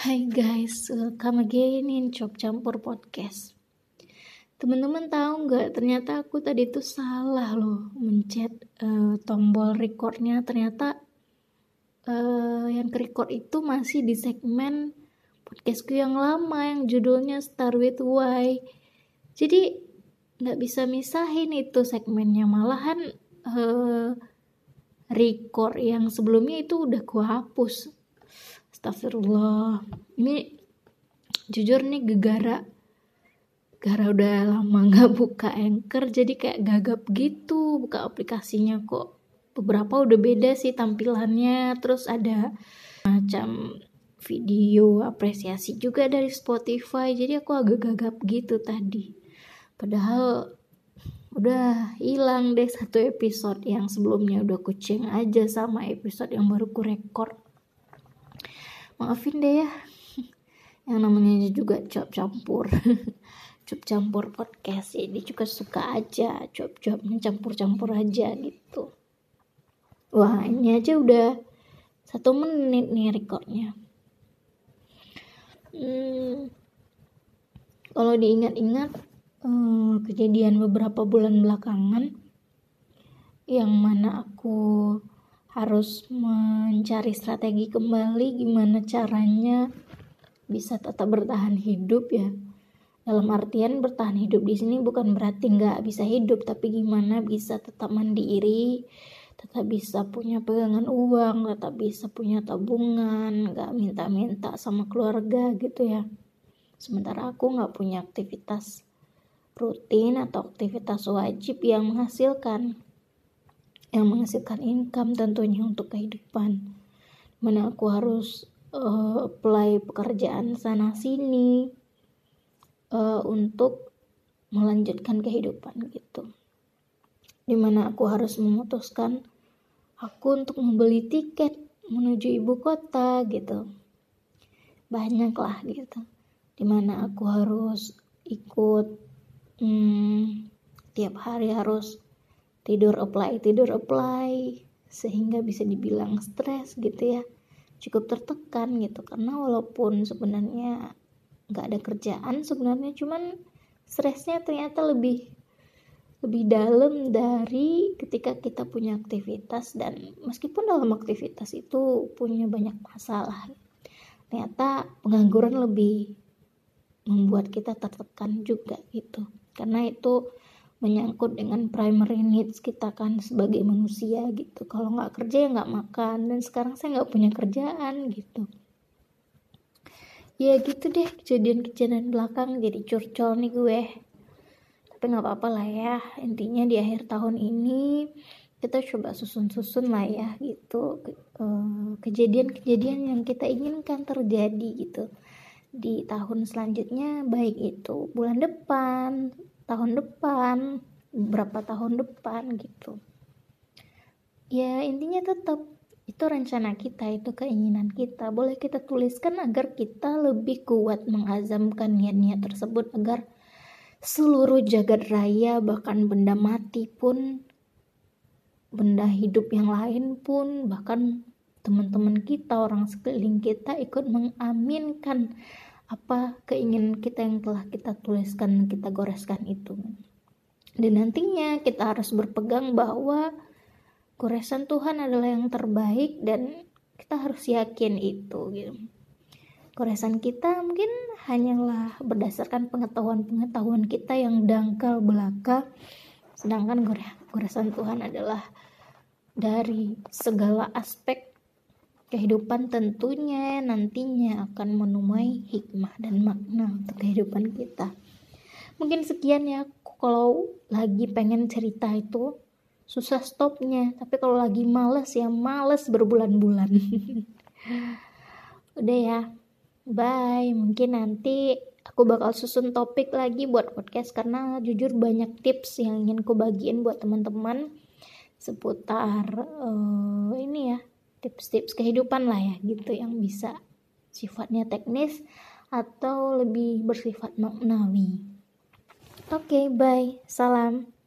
Hai guys, welcome again in Cop Campur Podcast. Teman-teman tahu nggak? Ternyata aku tadi tuh salah loh mencet uh, tombol recordnya. Ternyata uh, yang record itu masih di segmen podcastku yang lama yang judulnya Star with Why. Jadi nggak bisa misahin itu segmennya. Malahan uh, record yang sebelumnya itu udah ku hapus Astagfirullah. Ini jujur nih gegara. Gara udah lama nggak buka Anchor jadi kayak gagap gitu buka aplikasinya kok. Beberapa udah beda sih tampilannya. Terus ada macam video apresiasi juga dari Spotify. Jadi aku agak gagap gitu tadi. Padahal udah hilang deh satu episode yang sebelumnya udah kucing aja sama episode yang baru ku record maafin deh ya. Yang namanya juga cop campur. Cop campur podcast. Ini juga suka aja. Cop cop mencampur campur aja gitu. Wah ini aja udah satu menit nih recordnya hmm, kalau diingat-ingat hmm, kejadian beberapa bulan belakangan yang mana aku harus mencari strategi kembali gimana caranya bisa tetap bertahan hidup ya. Dalam artian bertahan hidup di sini bukan berarti nggak bisa hidup tapi gimana bisa tetap mandiri tetap bisa punya pegangan uang tetap bisa punya tabungan nggak minta-minta sama keluarga gitu ya. Sementara aku nggak punya aktivitas rutin atau aktivitas wajib yang menghasilkan yang menghasilkan income tentunya untuk kehidupan. Mana aku harus uh, apply pekerjaan sana sini uh, untuk melanjutkan kehidupan gitu. Di mana aku harus memutuskan aku untuk membeli tiket menuju ibu kota gitu. Banyak lah gitu di mana aku harus ikut hmm, tiap hari harus tidur apply tidur apply sehingga bisa dibilang stres gitu ya. Cukup tertekan gitu karena walaupun sebenarnya nggak ada kerjaan sebenarnya cuman stresnya ternyata lebih lebih dalam dari ketika kita punya aktivitas. Dan meskipun dalam aktivitas itu punya banyak masalah ternyata pengangguran lebih membuat kita tertekan juga gitu. Karena itu menyangkut dengan primary needs kita kan sebagai manusia gitu. Kalau nggak kerja ya nggak makan. Dan sekarang saya nggak punya kerjaan gitu. Ya gitu deh kejadian-kejadian belakang jadi curcol nih gue. Tapi nggak apa-apa lah ya intinya di akhir tahun ini kita coba susun-susun lah ya gitu eh, kejadian-kejadian yang kita inginkan terjadi gitu. Di tahun selanjutnya baik itu bulan depan tahun depan berapa tahun depan gitu. Ya intinya tetap itu rencana kita itu keinginan kita. Boleh kita tuliskan agar kita lebih kuat mengazamkan niat-niat tersebut agar seluruh jagat raya bahkan benda mati pun benda hidup yang lain pun bahkan teman-teman kita orang sekeliling kita ikut mengaminkan apa keinginan kita yang telah kita tuliskan kita goreskan itu? Dan nantinya kita harus berpegang bahwa goresan Tuhan adalah yang terbaik dan kita harus yakin itu gitu. Goresan kita mungkin hanyalah berdasarkan pengetahuan-pengetahuan kita yang dangkal belaka sedangkan goresan Tuhan adalah dari segala aspek kehidupan tentunya nantinya akan menuai hikmah dan makna untuk kehidupan kita. Mungkin sekian ya kalau lagi pengen cerita itu susah stopnya, tapi kalau lagi males ya males berbulan-bulan. Udah ya, bye. Mungkin nanti aku bakal susun topik lagi buat podcast karena jujur banyak tips yang ingin ku bagiin buat teman-teman seputar uh, ini ya tips-tips kehidupan lah ya gitu yang bisa sifatnya teknis atau lebih bersifat maknawi. Oke, okay, bye. Salam.